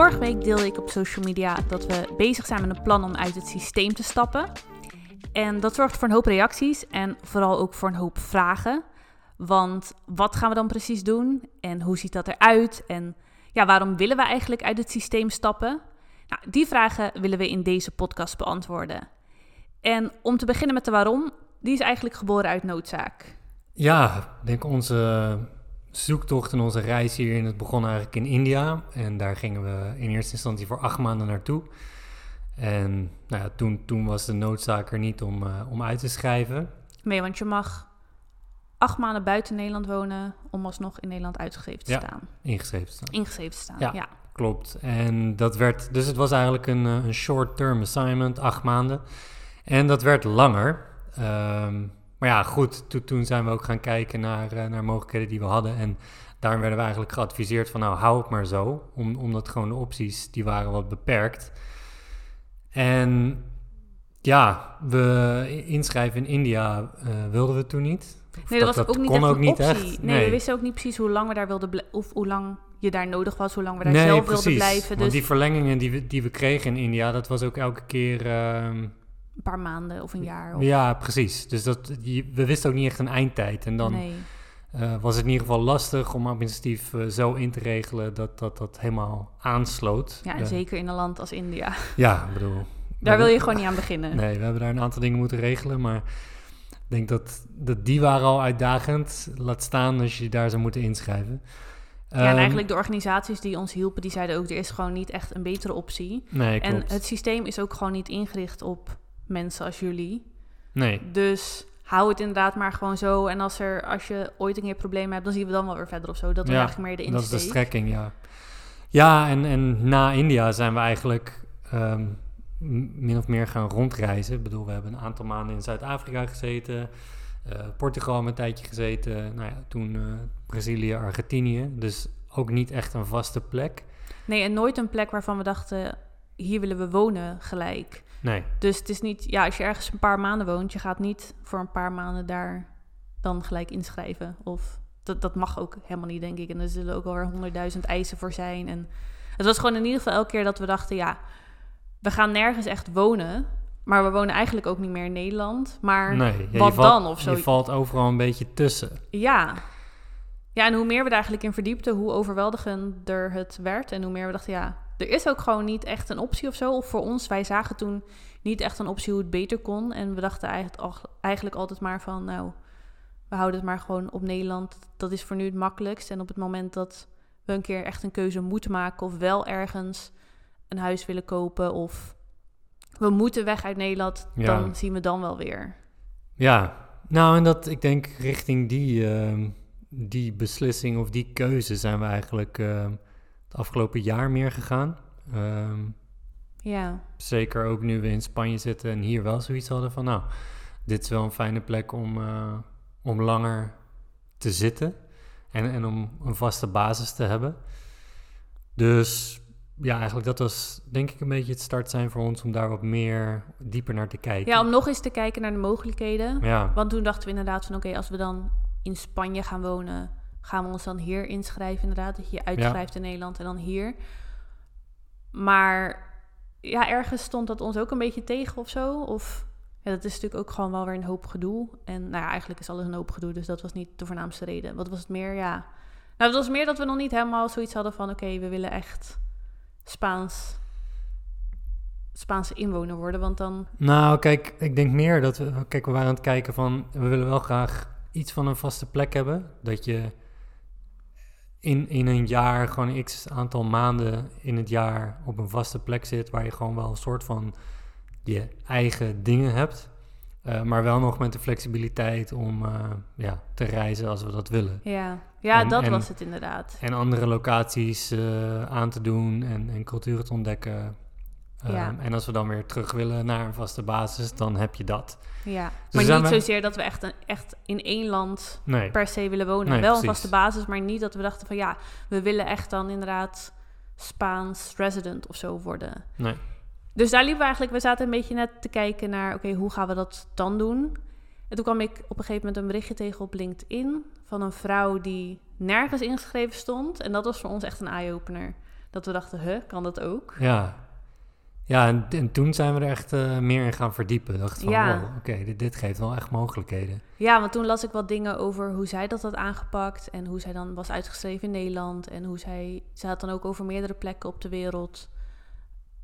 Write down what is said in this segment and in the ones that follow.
Vorige week deelde ik op social media dat we bezig zijn met een plan om uit het systeem te stappen. En dat zorgt voor een hoop reacties en vooral ook voor een hoop vragen. Want wat gaan we dan precies doen? En hoe ziet dat eruit? En ja, waarom willen we eigenlijk uit het systeem stappen? Nou, die vragen willen we in deze podcast beantwoorden. En om te beginnen met de waarom, die is eigenlijk geboren uit noodzaak. Ja, ik denk onze zoektocht en onze reis hierin, het begon eigenlijk in India. En daar gingen we in eerste instantie voor acht maanden naartoe. En nou ja, toen, toen was de noodzaak er niet om, uh, om uit te schrijven. Nee, want je mag acht maanden buiten Nederland wonen om alsnog in Nederland uitgeschreven te Ja. staan. Ingeschreven te staan. Ingeschreven te staan, Ja. ja. Klopt. En dat werd, dus het was eigenlijk een, eh, een short-term assignment, acht maanden. En dat werd langer. Ehm, maar ja, goed, to- toen zijn we ook gaan kijken naar, eh, naar mogelijkheden die we hadden. En daarom werden we eigenlijk geadviseerd van nou, hou het maar zo. Om, omdat gewoon de opties, die waren wat beperkt. En ja, we inschrijven in India eh, wilden we toen niet. Of Nee, dat, was ook niet kon echt ook een niet echt. Nee, we wisten ook niet precies hoe lang we daar wilden ble- of hoe lang je daar nodig was, hoe lang we daar nee, zelf precies. wilden blijven. Want Dus die verlengingen die we, die we kregen in India, dat was ook elke keer... ehm, een paar maanden of een jaar. Of... Ja, precies. Dus dat, die- we wisten ook niet echt een eindtijd. En dan nee. eh, was het in ieder geval lastig om administratief eh, zo in te regelen dat dat, dat helemaal aansloot. Ja, en Eh, zeker in een land als India. Ja, ik bedoel... Daar wil je gewoon niet aan beginnen. Nee, we hebben daar een aantal dingen moeten regelen, maar ik denk dat, dat die waren al uitdagend. Laat staan als je daar zou moeten inschrijven. Ja, en Ehm, eigenlijk de organisaties die ons hielpen, die zeiden ook, er is gewoon niet echt een betere optie. Nee, En het systeem is ook gewoon niet ingericht op mensen als jullie. Nee, Dus hou het inderdaad maar gewoon zo. En als, er, als je ooit een keer problemen hebt, dan zien we dan wel weer verder of zo. Dat was Ja, eigenlijk meer de dat insteek. is de strekking, ja. Ja, en, en na India zijn we eigenlijk ehm, min of meer gaan rondreizen. Ik bedoel, we hebben een aantal maanden in Zuid-Afrika gezeten. eh, Portugal een tijdje gezeten. Nou ja, toen eh, Brazilië, Argentinië. Dus ook niet echt een vaste plek. Nee, en nooit een plek waarvan we dachten, hier willen we wonen gelijk. Nee, Dus het is niet, ja, als je ergens een paar maanden woont, je gaat niet voor een paar maanden daar dan gelijk inschrijven. Of dat, dat mag ook helemaal niet, denk ik. En er zullen ook alweer honderdduizend eisen voor zijn. En het was gewoon in ieder geval elke keer dat we dachten, ja, we gaan nergens echt wonen. Maar we wonen eigenlijk ook niet meer in Nederland. Maar nee. Ja, wat valt, dan of zo? Je valt overal een beetje tussen. ja. Ja, en hoe meer we daar eigenlijk in verdiepten, hoe overweldigender het werd. En hoe meer we dachten, ja, er is ook gewoon niet echt een optie of zo. Of voor ons, wij zagen toen niet echt een optie hoe het beter kon. En we dachten eigenlijk, eigenlijk altijd maar van, nou, we houden het maar gewoon op Nederland. Dat is voor nu het makkelijkst. En op het moment dat we een keer echt een keuze moeten maken... of wel ergens een huis willen kopen of we moeten weg uit Nederland... Ja. dan zien we dan wel weer. Ja, nou en dat, ik denk richting die, ehm, die beslissing of die keuze zijn we eigenlijk ehm, het afgelopen jaar meer gegaan. Ehm, Ja, zeker ook nu we in Spanje zitten en hier wel zoiets hadden van, nou, dit is wel een fijne plek om, eh, om langer te zitten en, en om een vaste basis te hebben. Dus ja, eigenlijk dat was denk ik een beetje het start zijn voor ons om daar wat meer dieper naar te kijken. ja om nog eens te kijken naar de mogelijkheden. ja. Want toen dachten we inderdaad van oké, als we dan in Spanje gaan wonen, gaan we ons dan hier inschrijven inderdaad. Dat je je uitschrijft in Nederland en dan hier. Maar ja, ergens stond dat ons ook een beetje tegen of zo. Of ja, dat is natuurlijk ook gewoon wel weer een hoop gedoe. En nou ja, eigenlijk is alles een hoop gedoe, dus dat was niet de voornaamste reden. Wat was het meer? Ja, nou, het was meer dat we nog niet helemaal zoiets hadden van oké, we willen echt Spaans, Spaanse inwoner worden. Want dan, Nou, kijk, ik denk meer dat we... Kijk, we waren aan het kijken van... We willen wel graag iets van een vaste plek hebben. Dat je in, in een jaar, gewoon x aantal maanden in het jaar op een vaste plek zit... waar je gewoon wel een soort van je eigen dingen hebt. Eh, maar wel nog met de flexibiliteit om eh, ja, te reizen als we dat willen. ja, ja En- dat en- was het inderdaad. En andere locaties eh, aan te doen en, en culturen te ontdekken. Ehm, Ja. En als we dan weer terug willen naar een vaste basis, dan heb je dat. Ja, Dus maar niet we- zozeer dat we echt, een, echt in één land Nee, per se willen wonen. Nee, Wel een vaste basis, maar niet dat we dachten van ja, we willen echt dan inderdaad Spaans resident of zo worden. nee. Dus daar liepen we eigenlijk, we zaten een beetje net te kijken naar, oké, hoe gaan we dat dan doen? En toen kwam ik op een gegeven moment een berichtje tegen op LinkedIn van een vrouw die nergens ingeschreven stond. En dat was voor ons echt een eye-opener. Dat we dachten, huh, kan dat ook? Ja, ja en, en toen zijn we er echt eh, meer in gaan verdiepen. Dacht van, Ja. wow, oké, dit, dit geeft wel echt mogelijkheden. Ja, want toen las ik wat dingen over hoe zij dat had aangepakt en hoe zij dan was uitgeschreven in Nederland. En hoe zij, ze had dan ook over meerdere plekken op de wereld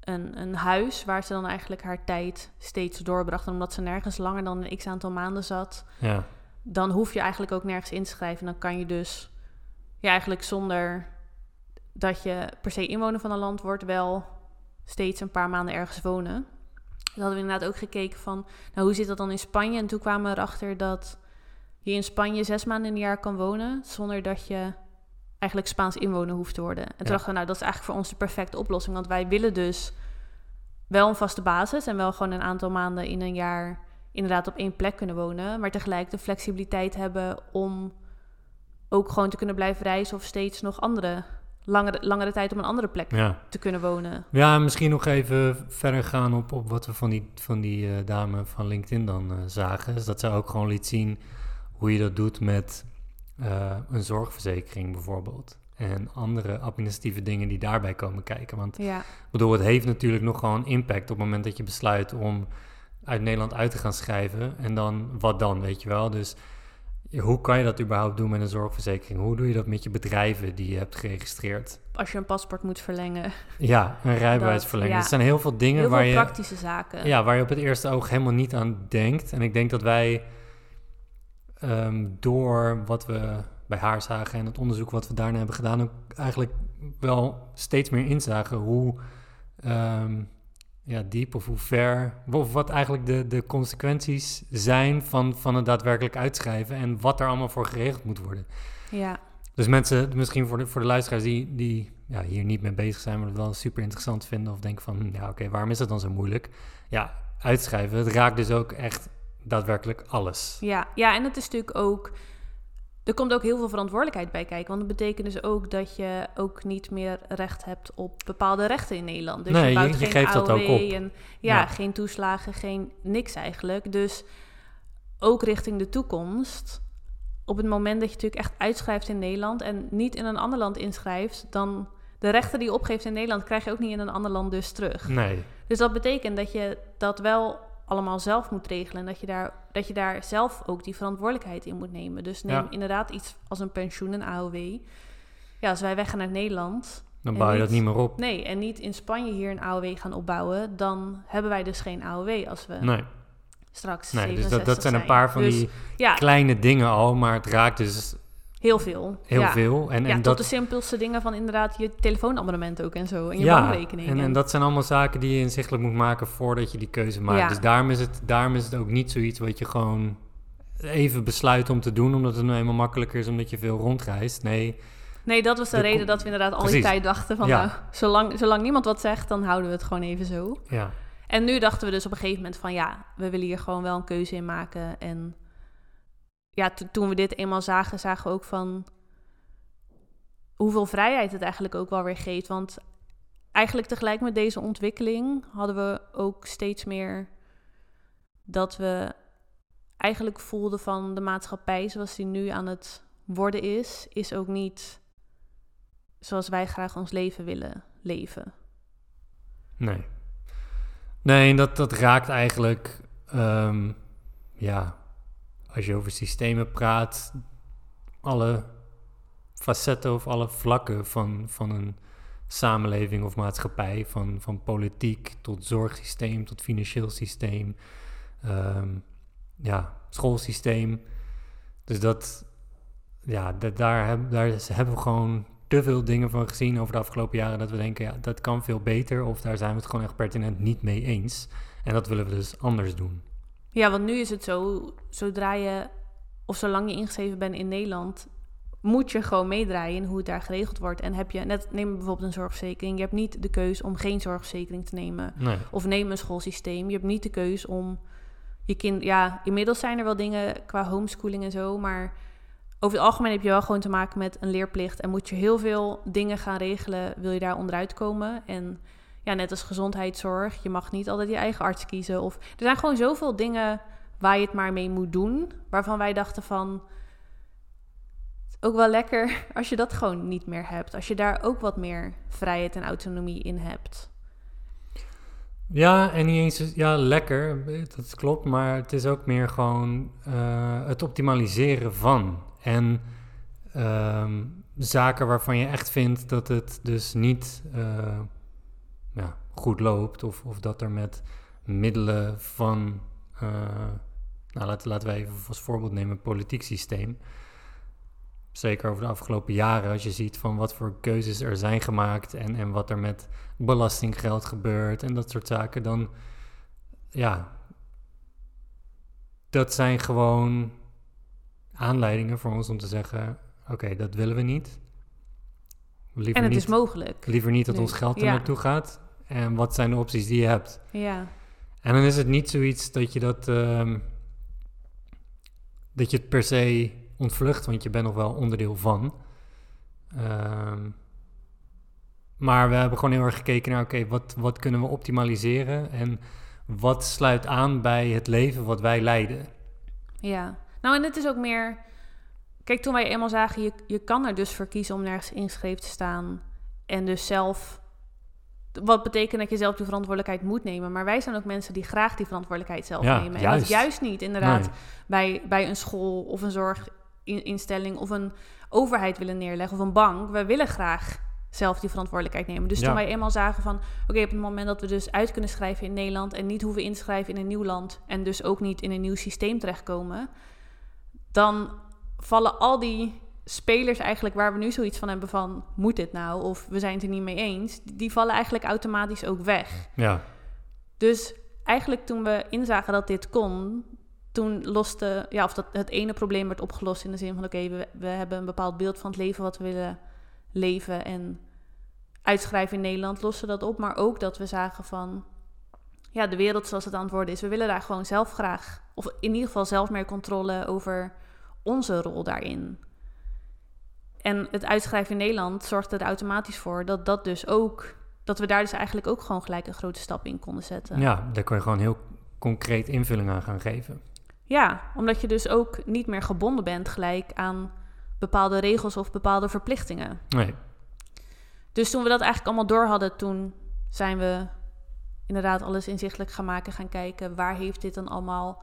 een, een huis waar ze dan eigenlijk haar tijd steeds doorbracht. En omdat ze nergens langer dan een x aantal maanden zat, Ja, dan hoef je eigenlijk ook nergens in te schrijven. Dan kan je dus ja, eigenlijk zonder dat je per se inwoner van een land wordt, wel steeds een paar maanden ergens wonen. Dan hadden we inderdaad ook gekeken van, nou hoe zit dat dan in Spanje? En toen kwamen we erachter dat je in Spanje zes maanden in een jaar kan wonen, zonder dat je eigenlijk Spaans inwoner hoeft te worden. En toen Ja. dachten we, nou dat is eigenlijk voor ons de perfecte oplossing, want wij willen dus wel een vaste basis en wel gewoon een aantal maanden in een jaar inderdaad op één plek kunnen wonen, maar tegelijk de flexibiliteit hebben om ook gewoon te kunnen blijven reizen of steeds nog andere langere, langere tijd op een andere plek ja. te kunnen wonen. Ja, en misschien nog even verder gaan op, op wat we van die, van die eh, dame van LinkedIn dan eh, zagen. Dus dat zij ook gewoon liet zien hoe je dat doet met eh, een zorgverzekering bijvoorbeeld. En andere administratieve dingen die daarbij komen kijken. Want Ja, bedoel, het heeft natuurlijk nog gewoon impact op het moment dat je besluit om uit Nederland uit te gaan schrijven. En dan, wat dan, weet je wel? Dus hoe kan je dat überhaupt doen met een zorgverzekering? Hoe doe je dat met je bedrijven die je hebt geregistreerd? als je een paspoort moet verlengen. Ja, een rijbewijsverlenging. ja. Er zijn heel veel dingen Heel waar veel je, praktische zaken. ja, waar je op het eerste oog helemaal niet aan denkt. En ik denk dat wij ehm, door wat we bij haar zagen en het onderzoek wat we daarna hebben gedaan, ook eigenlijk wel steeds meer inzagen hoe ehm, ja, diep of hoe ver, of wat eigenlijk de, de consequenties zijn van, van het daadwerkelijk uitschrijven en wat er allemaal voor geregeld moet worden. ja. Dus mensen, misschien voor de, voor de luisteraars die, die ja, hier niet mee bezig zijn, maar het wel super interessant vinden of denken van, ja oké, waarom is dat dan zo moeilijk? Ja, uitschrijven, het raakt dus ook echt daadwerkelijk alles. Ja, ja, en het is natuurlijk ook. Er komt ook heel veel verantwoordelijkheid bij kijken. Want dat betekent dus ook dat je ook niet meer recht hebt op bepaalde rechten in Nederland. Dus Nee, je, bouwt je- je geen geeft dat AOW ook op. En, ja, Ja. geen toeslagen, geen niks eigenlijk. Dus ook richting de toekomst. Op het moment dat je natuurlijk echt uitschrijft in Nederland en niet in een ander land inschrijft, dan de rechten die je opgeeft in Nederland krijg je ook niet in een ander land dus terug. Nee, Dus dat betekent dat je dat wel allemaal zelf moet regelen. En dat je daar, dat je daar zelf ook die verantwoordelijkheid in moet nemen. Dus neem Ja. inderdaad iets als een pensioen, een AOW. Ja, als wij weggaan uit Nederland. dan bouw je dat niet- meer op. Nee, en niet in Spanje hier een AOW gaan opbouwen. Dan hebben wij dus geen AOW als we Nee, straks nee dus dat, 67 dat zijn een paar van Dus die Ja, kleine dingen al, maar het raakt dus heel veel. heel ja. veel. En, ja, en tot dat, de simpelste dingen van inderdaad je telefoonabonnement ook en zo. En je ja, bankrekening. en, en dat zijn allemaal zaken die je inzichtelijk moet maken voordat je die keuze maakt. Ja. Dus daarom is, het, daarom is het ook niet zoiets wat je gewoon even besluit om te doen, omdat het nou eenmaal makkelijker is omdat je veel rondreist. Nee, Nee, dat was de, De reden dat we inderdaad al die tijd dachten van... Ja. nou, zolang, zolang niemand wat zegt, dan houden we het gewoon even zo. ja, En nu dachten we dus op een gegeven moment van... ja, we willen hier gewoon wel een keuze in maken. En ja, to- toen we dit eenmaal zagen, zagen we ook van... hoeveel vrijheid het eigenlijk ook wel weer geeft. Want eigenlijk tegelijk met deze ontwikkeling... hadden we ook steeds meer dat we eigenlijk voelden van de maatschappij... zoals die nu aan het worden is, is ook niet zoals wij graag ons leven willen leven. nee. Nee, dat, dat raakt eigenlijk, ehm, ja, als je over systemen praat, alle facetten of alle vlakken van, van een samenleving of maatschappij, van, van politiek tot zorgsysteem tot financieel systeem, ehm, ja, schoolsysteem. Dus dat, ja, dat, daar, daar hebben we gewoon te veel dingen van gezien over de afgelopen jaren dat we denken, ja, dat kan veel beter of daar zijn we het gewoon echt pertinent niet mee eens. En dat willen we dus anders doen. Ja, want nu is het zo, zodra je, of zolang je ingeschreven bent in Nederland, moet je gewoon meedraaien in hoe het daar geregeld wordt. En heb je, net neem bijvoorbeeld een zorgverzekering, je hebt niet de keus om geen zorgverzekering te nemen. Nee. Of neem een schoolsysteem, je hebt niet de keus om je kind, ja, inmiddels zijn er wel dingen qua homeschooling en zo, maar over het algemeen heb je wel gewoon te maken met een leerplicht en moet je heel veel dingen gaan regelen, wil je daar onderuit komen. En ja, net als gezondheidszorg, je mag niet altijd je eigen arts kiezen. Of er zijn gewoon zoveel dingen waar je het maar mee moet doen, waarvan wij dachten van ook wel lekker als je dat gewoon niet meer hebt. Als je daar ook wat meer vrijheid en autonomie in hebt. Ja, en niet eens, ja, lekker, dat klopt, maar het is ook meer gewoon uh, het optimaliseren van. En ehm, zaken waarvan je echt vindt dat het dus niet uh, ja, goed loopt, of, of dat er met middelen van, uh, nou laten, laten we even als voorbeeld nemen, politiek systeem. Zeker over de afgelopen jaren, als je ziet van wat voor keuzes er zijn gemaakt en, en wat er met belastinggeld gebeurt en dat soort zaken, dan ja, dat zijn gewoon aanleidingen voor ons om te zeggen: oké, dat willen we niet. Liever en het niet, is mogelijk. Liever niet dat ons geld er ja. naartoe gaat. En wat zijn de opties die je hebt? Ja. En dan is het niet zoiets dat je dat. Um, dat je het per se ontvlucht, want je bent nog wel onderdeel van. Um, maar we hebben gewoon heel erg gekeken naar, oké, wat, wat kunnen we optimaliseren en wat sluit aan bij het leven wat wij leiden? Ja, nou en het is ook meer, kijk, toen wij eenmaal zagen, je, je kan er dus voor kiezen om nergens ingeschreven te staan en dus zelf, wat betekent dat je zelf die verantwoordelijkheid moet nemen, maar wij zijn ook mensen die graag die verantwoordelijkheid zelf ja, nemen. Juist. En dat juist niet inderdaad bij, bij een school of een zorginstelling of een overheid willen neerleggen of een bank. We willen graag zelf die verantwoordelijkheid nemen. Dus toen wij eenmaal zagen van, oké, op het moment dat we dus uit kunnen schrijven in Nederland en niet hoeven inschrijven in een nieuw land en dus ook niet in een nieuw systeem terechtkomen, dan vallen al die spelers eigenlijk waar we nu zoiets van hebben van, moet dit nou? Of we zijn het er niet mee eens, die vallen eigenlijk automatisch ook weg. Ja. Dus eigenlijk toen we inzagen dat dit kon, toen loste, ja, of dat het ene probleem werd opgelost in de zin van, oké, we, we hebben een bepaald beeld van het leven wat we willen leven en uitschrijven in Nederland lossen dat op. Maar ook dat we zagen van, ja, de wereld zoals het aan het worden is. We willen daar gewoon zelf graag, of in ieder geval zelf meer controle over onze rol daarin. En het uitschrijven in Nederland zorgde er automatisch voor dat dat dus ook, dat we daar dus eigenlijk ook gewoon gelijk een grote stap in konden zetten. Ja, daar kon je gewoon heel concreet invulling aan gaan geven. Ja, omdat je dus ook niet meer gebonden bent gelijk aan bepaalde regels of bepaalde verplichtingen. Nee. Dus toen we dat eigenlijk allemaal door hadden, toen zijn we inderdaad alles inzichtelijk gaan maken, gaan kijken waar heeft dit dan allemaal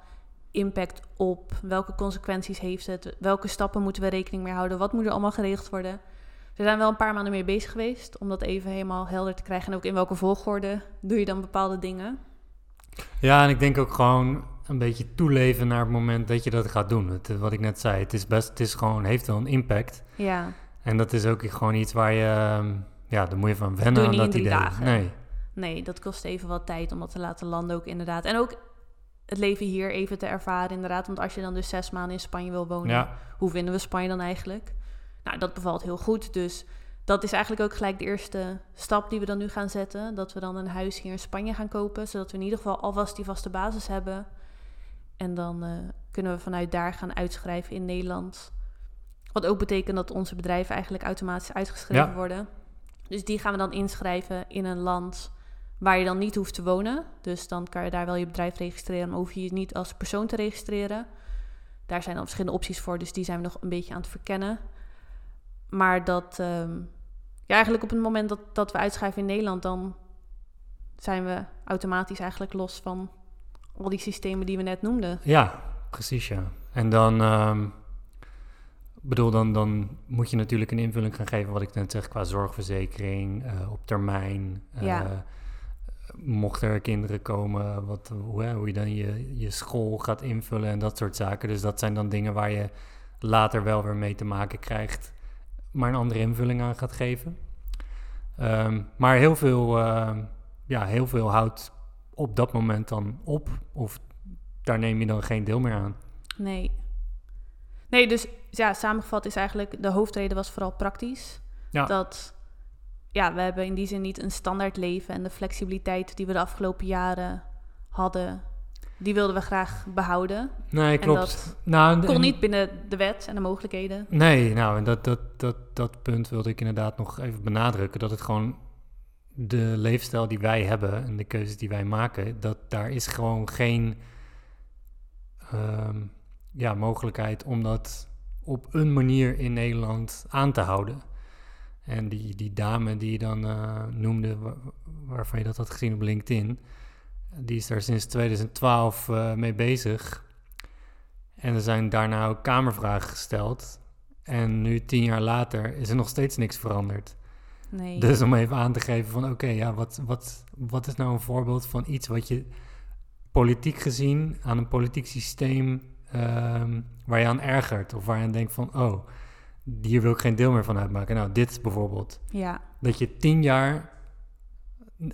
impact op, welke consequenties heeft het, welke stappen moeten we rekening mee houden, wat moet er allemaal geregeld worden. We zijn wel een paar maanden mee bezig geweest om dat even helemaal helder te krijgen en ook in welke volgorde doe je dan bepaalde dingen. Ja, en ik denk ook gewoon een beetje toeleven naar het moment dat je dat gaat doen. Het, wat ik net zei, het is best, het is gewoon, heeft wel een impact. Ja. En dat is ook gewoon iets waar je, ehm, ja, daar moet je van wennen aan dat idee. Dagen. Nee. Nee, dat kost even wat tijd om dat te laten landen ook inderdaad. En ook het leven hier even te ervaren inderdaad. Want als je dan dus zes maanden in Spanje wil wonen, ja. hoe vinden we Spanje dan eigenlijk? Nou, dat bevalt heel goed. Dus dat is eigenlijk ook gelijk de eerste stap die we dan nu gaan zetten. Dat we dan een huis hier in Spanje gaan kopen. Zodat we in ieder geval alvast die vaste basis hebben. En dan uh, kunnen we vanuit daar gaan uitschrijven in Nederland. Wat ook betekent dat onze bedrijven eigenlijk automatisch uitgeschreven Ja. worden. Dus die gaan we dan inschrijven in een land waar je dan niet hoeft te wonen. Dus dan kan je daar wel je bedrijf registreren, maar hoef je je niet als persoon te registreren. Daar zijn dan verschillende opties voor, dus die zijn we nog een beetje aan het verkennen. Maar dat, ehm, ja, eigenlijk op het moment dat, dat we uitschrijven in Nederland, dan zijn we automatisch eigenlijk los van al die systemen die we net noemden. Ja, precies ja. En dan, ehm, bedoel, dan, dan moet je natuurlijk een invulling gaan geven, wat ik net zeg, qua zorgverzekering, eh, op termijn. eh, Ja. Mocht er kinderen komen, wat, hoe, hoe je dan je, je school gaat invullen en dat soort zaken. Dus dat zijn dan dingen waar je later wel weer mee te maken krijgt, maar een andere invulling aan gaat geven. Ehm, maar heel veel, ehm, ja, heel veel houdt op dat moment dan op. Of daar neem je dan geen deel meer aan. Nee. Nee, dus ja, samengevat is eigenlijk, de hoofdreden was vooral praktisch. Ja. Dat, ja, we hebben in die zin niet een standaard leven en de flexibiliteit die we de afgelopen jaren hadden, die wilden we graag behouden. Nee, klopt. dat nou, Kon en- niet binnen de wet en de mogelijkheden. Nee, nou, en dat, dat, dat, dat punt wilde ik inderdaad nog even benadrukken. Dat het gewoon de leefstijl die wij hebben en de keuzes die wij maken, dat daar is gewoon geen ehm, ja, mogelijkheid om dat op een manier in Nederland aan te houden. En die, die dame die je dan eh, noemde, wa- waarvan je dat had gezien op LinkedIn, die is daar sinds 2012 eh, mee bezig. En er zijn daarna ook kamervragen gesteld. En nu, tien jaar later, is er nog steeds niks veranderd. Nee. Dus om even aan te geven van oké, ja, wat, wat, wat is nou een voorbeeld van iets wat je politiek gezien aan een politiek systeem ehm, waar je aan ergert of waar je aan denkt van oh, hier wil ik geen deel meer van uitmaken. Nou, dit bijvoorbeeld. Ja, Dat je tien jaar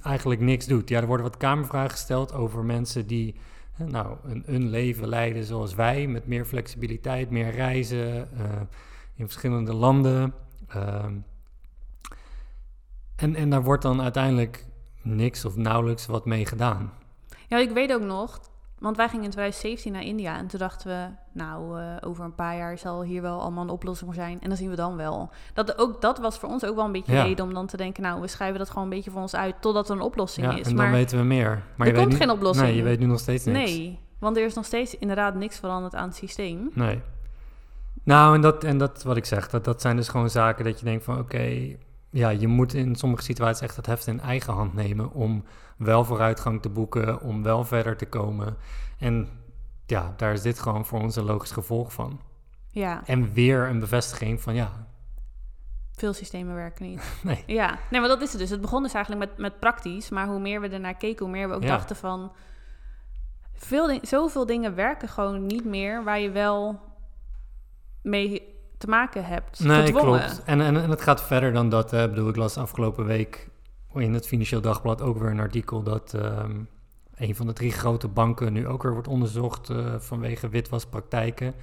eigenlijk niks doet. Ja, er worden wat kamervragen gesteld over mensen die nou, een, een leven leiden zoals wij, met meer flexibiliteit, meer reizen eh, in verschillende landen. Ehm, en, en daar wordt dan uiteindelijk niks of nauwelijks wat mee gedaan. Ja, ik weet ook nog, want wij gingen in 2017 naar India en toen dachten we, nou, eh, over een paar jaar zal hier wel allemaal een oplossing voor zijn en dan zien we dan wel. Dat, ook, dat was voor ons ook wel een beetje Ja. reden om dan te denken, nou, we schrijven dat gewoon een beetje voor ons uit totdat er een oplossing Ja, is. en dan maar weten we meer. Maar er je weet komt nu- geen oplossing. Nee, je weet nu nog steeds niks. nee, want er is nog steeds inderdaad niks veranderd aan het systeem. Nee. Nou, en dat, en dat wat ik zeg, dat, dat zijn dus gewoon zaken dat je denkt van oké, ja, je moet in sommige situaties echt het heft in eigen hand nemen om wel vooruitgang te boeken, om wel verder te komen. En ja, daar is dit gewoon voor ons een logisch gevolg van. Ja, En weer een bevestiging van ja, veel systemen werken niet. nee. Ja, nee, maar dat is het dus. Het begon dus eigenlijk met, met praktisch, maar hoe meer we ernaar keken, hoe meer we ook Ja. dachten van... Veel zoveel dingen werken gewoon niet meer waar je wel mee te maken hebt. Nee, gedwongen. klopt. En, en, en het gaat verder dan dat. Hè. Ik bedoel, ik las afgelopen week in het Financieel Dagblad ook weer een artikel dat ehm, een van de drie grote banken nu ook weer wordt onderzocht eh, vanwege witwaspraktijken.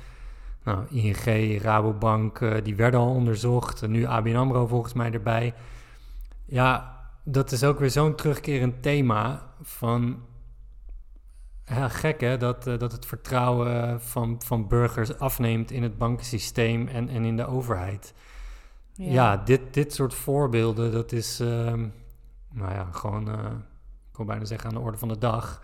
Nou, ING, Rabobank, eh, die werden al onderzocht. En nu ABN AMRO volgens mij erbij. Ja, dat is ook weer zo'n terugkerend thema van... Ja, gek hè, dat, eh, dat het vertrouwen van, van burgers afneemt in het bankensysteem en, en in de overheid. Ja, dit, dit soort voorbeelden, dat is, ehm, nou ja, gewoon, eh, ik wil bijna zeggen aan de orde van de dag.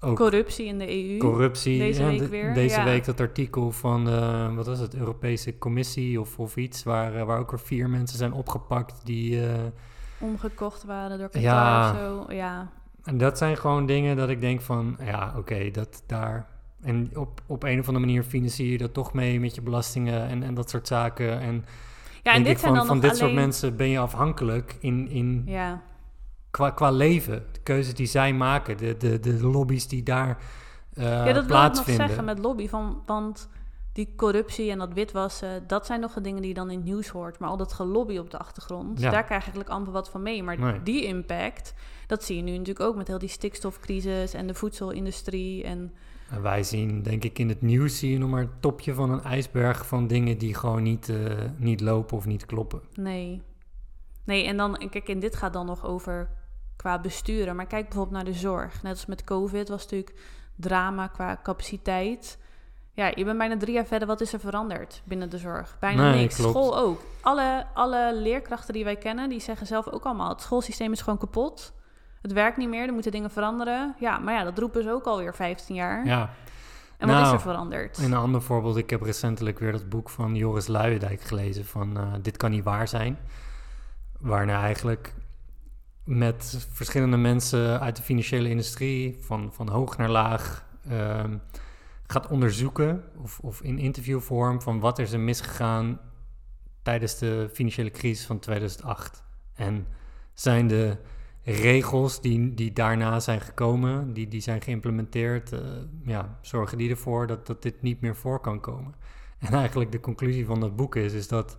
Ook Corruptie in de EU. corruptie. deze week de- weer, Deze ja. week dat artikel van, de, wat was het, Europese Commissie of, of iets, waar, waar ook weer vier mensen zijn opgepakt die... Omgekocht waren door Qatar Ja. of zo. Ja, En dat zijn gewoon dingen dat ik denk van, ja, oké, dat daar... En op, op een of andere manier financier je dat toch mee met je belastingen en, en dat soort zaken. En, ja en dit ik zijn van, dan van dit alleen... soort mensen ben je afhankelijk in, in Ja, qua, qua leven. De keuzes die zij maken, de, de, de lobby's die daar eh ja, dat wil ik nog zeggen met lobby. Van, want die corruptie en dat witwassen, dat zijn nog de dingen die je dan in het nieuws hoort. Maar al dat gelobby op de achtergrond, Ja. daar krijg je eigenlijk amper wat van mee. Maar Nee. die impact, dat zie je nu natuurlijk ook met heel die stikstofcrisis en de voedselindustrie. En En wij zien, denk ik, in het nieuws zie je nog maar het topje van een ijsberg van dingen die gewoon niet, eh, niet lopen of niet kloppen. nee. Nee, en dan, kijk, en dit gaat dan nog over qua besturen. Maar kijk bijvoorbeeld naar de zorg. Net als met COVID was natuurlijk drama qua capaciteit. Ja, je bent bijna drie jaar verder. Wat is er veranderd binnen de zorg? Bijna Nee, niks. klopt. School ook. Alle, alle leerkrachten die wij kennen, die zeggen zelf ook allemaal... het schoolsysteem is gewoon kapot. Het werkt niet meer, er moeten dingen veranderen. Ja, maar ja, dat roepen ze ook alweer 15 jaar. Ja, en wat is nou, er veranderd? een ander voorbeeld. Ik heb recentelijk weer dat boek van Joris Luijendijk gelezen van eh, Dit kan niet waar zijn. Waarna eigenlijk met verschillende mensen uit de financiële industrie, van, van hoog naar laag, ehm, gaat onderzoeken, of, of in interviewvorm, van wat is er misgegaan tijdens de financiële crisis van 2008. En zijn de regels die, die daarna zijn gekomen, die, die zijn geïmplementeerd, eh, ja, zorgen die ervoor dat, dat dit niet meer voor kan komen. En eigenlijk de conclusie van dat boek is, is dat,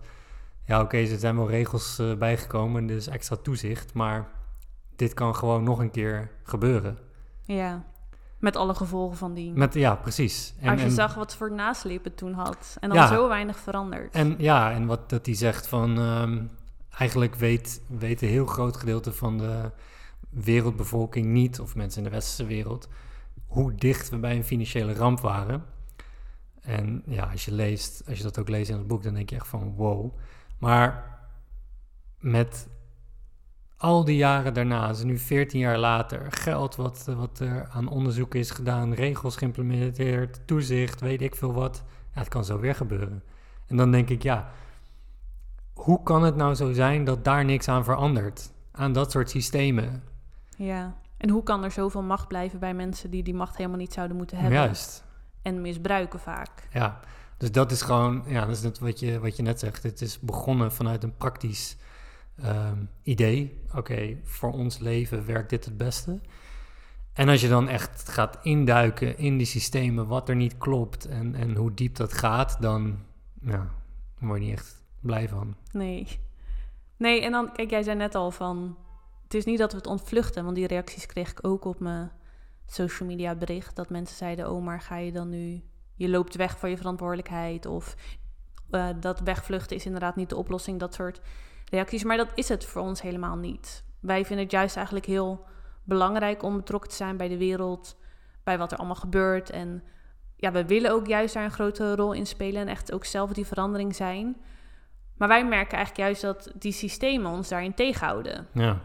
ja oké, er zijn wel regels eh, bijgekomen, dus extra toezicht, maar dit kan gewoon nog een keer gebeuren. Ja, met alle gevolgen van die. Met, ja, precies. En, Als je en- zag wat voor nasleep het toen had. En dan Ja. zo weinig veranderd. En ja, en wat dat hij zegt van ehm, eigenlijk weet, weet een heel groot gedeelte van de wereldbevolking niet, of mensen in de westerse wereld, hoe dicht we bij een financiële ramp waren. En ja, als je leest, als je dat ook leest in het boek, dan denk je echt van wow. Maar met al die jaren daarna, dus nu 14 jaar later, geld wat, wat er aan onderzoek is gedaan, regels geïmplementeerd, toezicht, weet ik veel wat. ja, het kan zo weer gebeuren. En dan denk ik, ja, hoe kan het nou zo zijn dat daar niks aan verandert? Aan dat soort systemen. Ja, en hoe kan er zoveel macht blijven bij mensen die die macht helemaal niet zouden moeten hebben? Juist. En misbruiken vaak. Ja, dus dat is gewoon, ja, dat is net wat je, wat je net zegt. Het is begonnen vanuit een praktisch ehm, idee. Oké, voor ons leven werkt dit het beste. En als je dan echt gaat induiken in die systemen, wat er niet klopt en, en hoe diep dat gaat, dan, ja, word je niet echt blij van. Nee. Nee, en dan, kijk, jij zei net al van, het is niet dat we het ontvluchten, want die reacties kreeg ik ook op mijn social media bericht, dat mensen zeiden, oh, maar ga je dan nu, je loopt weg van je verantwoordelijkheid, of uh, dat wegvluchten is inderdaad niet de oplossing, dat soort reacties. Maar dat is het voor ons helemaal niet. Wij vinden het juist eigenlijk heel belangrijk om betrokken te zijn bij de wereld, bij wat er allemaal gebeurt. En ja, we willen ook juist daar een grote rol in spelen en echt ook zelf die verandering zijn. Maar wij merken eigenlijk juist dat die systemen ons daarin tegenhouden. Ja.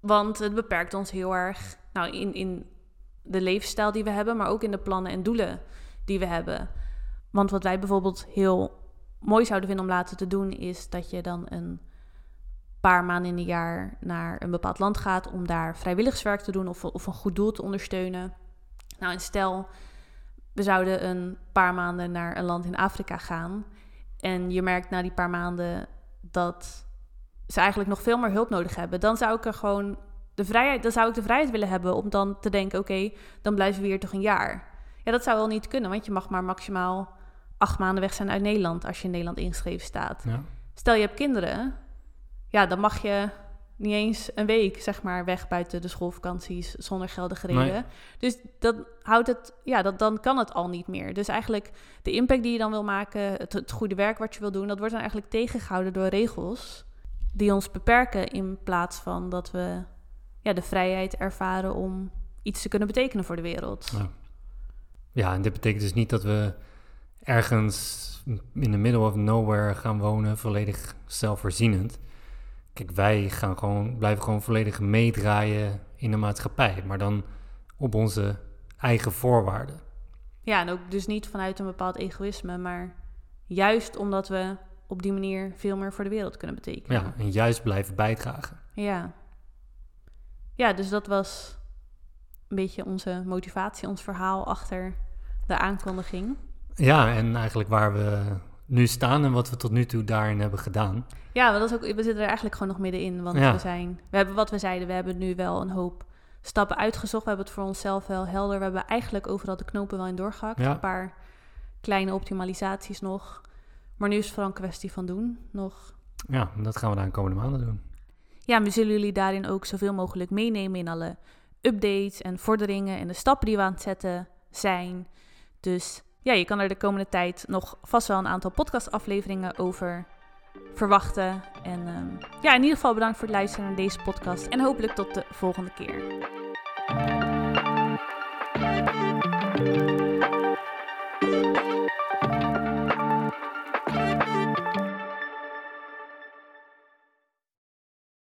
Want het beperkt ons heel erg nou, in, in de levensstijl die we hebben, maar ook in de plannen en doelen die we hebben. Want wat wij bijvoorbeeld heel mooi zouden vinden om later te doen, is dat je dan een paar maanden in een jaar naar een bepaald land gaat om daar vrijwilligerswerk te doen of, of een goed doel te ondersteunen. Nou, en stel, we zouden een paar maanden naar een land in Afrika gaan. En je merkt na die paar maanden dat ze eigenlijk nog veel meer hulp nodig hebben. Dan zou ik er gewoon de vrijheid, dan zou ik de vrijheid willen hebben om dan te denken: oké, dan blijven we hier toch een jaar. Ja, dat zou wel niet kunnen, want je mag maar maximaal acht maanden weg zijn uit Nederland als je in Nederland ingeschreven staat. Ja. Stel je hebt kinderen, ja, dan mag je niet eens een week, zeg maar, weg buiten de schoolvakanties zonder geldige reden. Nee. Dus dat houdt het, ja, dat, dan kan het al niet meer. Dus eigenlijk de impact die je dan wil maken, het, het goede werk wat je wil doen, dat wordt dan eigenlijk tegengehouden door regels die ons beperken in plaats van dat we ja, de vrijheid ervaren om iets te kunnen betekenen voor de wereld. Ja. ja, en dit betekent dus niet dat we ergens in the middle of nowhere gaan wonen, volledig zelfvoorzienend. Kijk, wij gaan gewoon, blijven gewoon volledig meedraaien in de maatschappij, maar dan op onze eigen voorwaarden. Ja, en ook dus niet vanuit een bepaald egoïsme, maar juist omdat we op die manier veel meer voor de wereld kunnen betekenen. Ja, en juist blijven bijdragen. Ja. Ja, dus dat was een beetje onze motivatie, ons verhaal achter de aankondiging. Ja, en eigenlijk waar we nu staan en wat we tot nu toe daarin hebben gedaan. Ja, dat is ook, we zitten er eigenlijk gewoon nog middenin. Want Ja. we zijn, we hebben wat we zeiden, we hebben nu wel een hoop stappen uitgezocht. We hebben het voor onszelf wel helder. We hebben eigenlijk overal de knopen wel in doorgehakt. Ja. Een paar kleine optimalisaties nog. Maar nu is het vooral een kwestie van doen nog. Ja, dat gaan we de aankomende maanden doen. Ja, en we zullen jullie daarin ook zoveel mogelijk meenemen in alle updates en vorderingen en de stappen die we aan het zetten zijn. Dus ja, je kan er de komende tijd nog vast wel een aantal podcastafleveringen over verwachten. En ehm, ja, in ieder geval bedankt voor het luisteren naar deze podcast en hopelijk tot de volgende keer.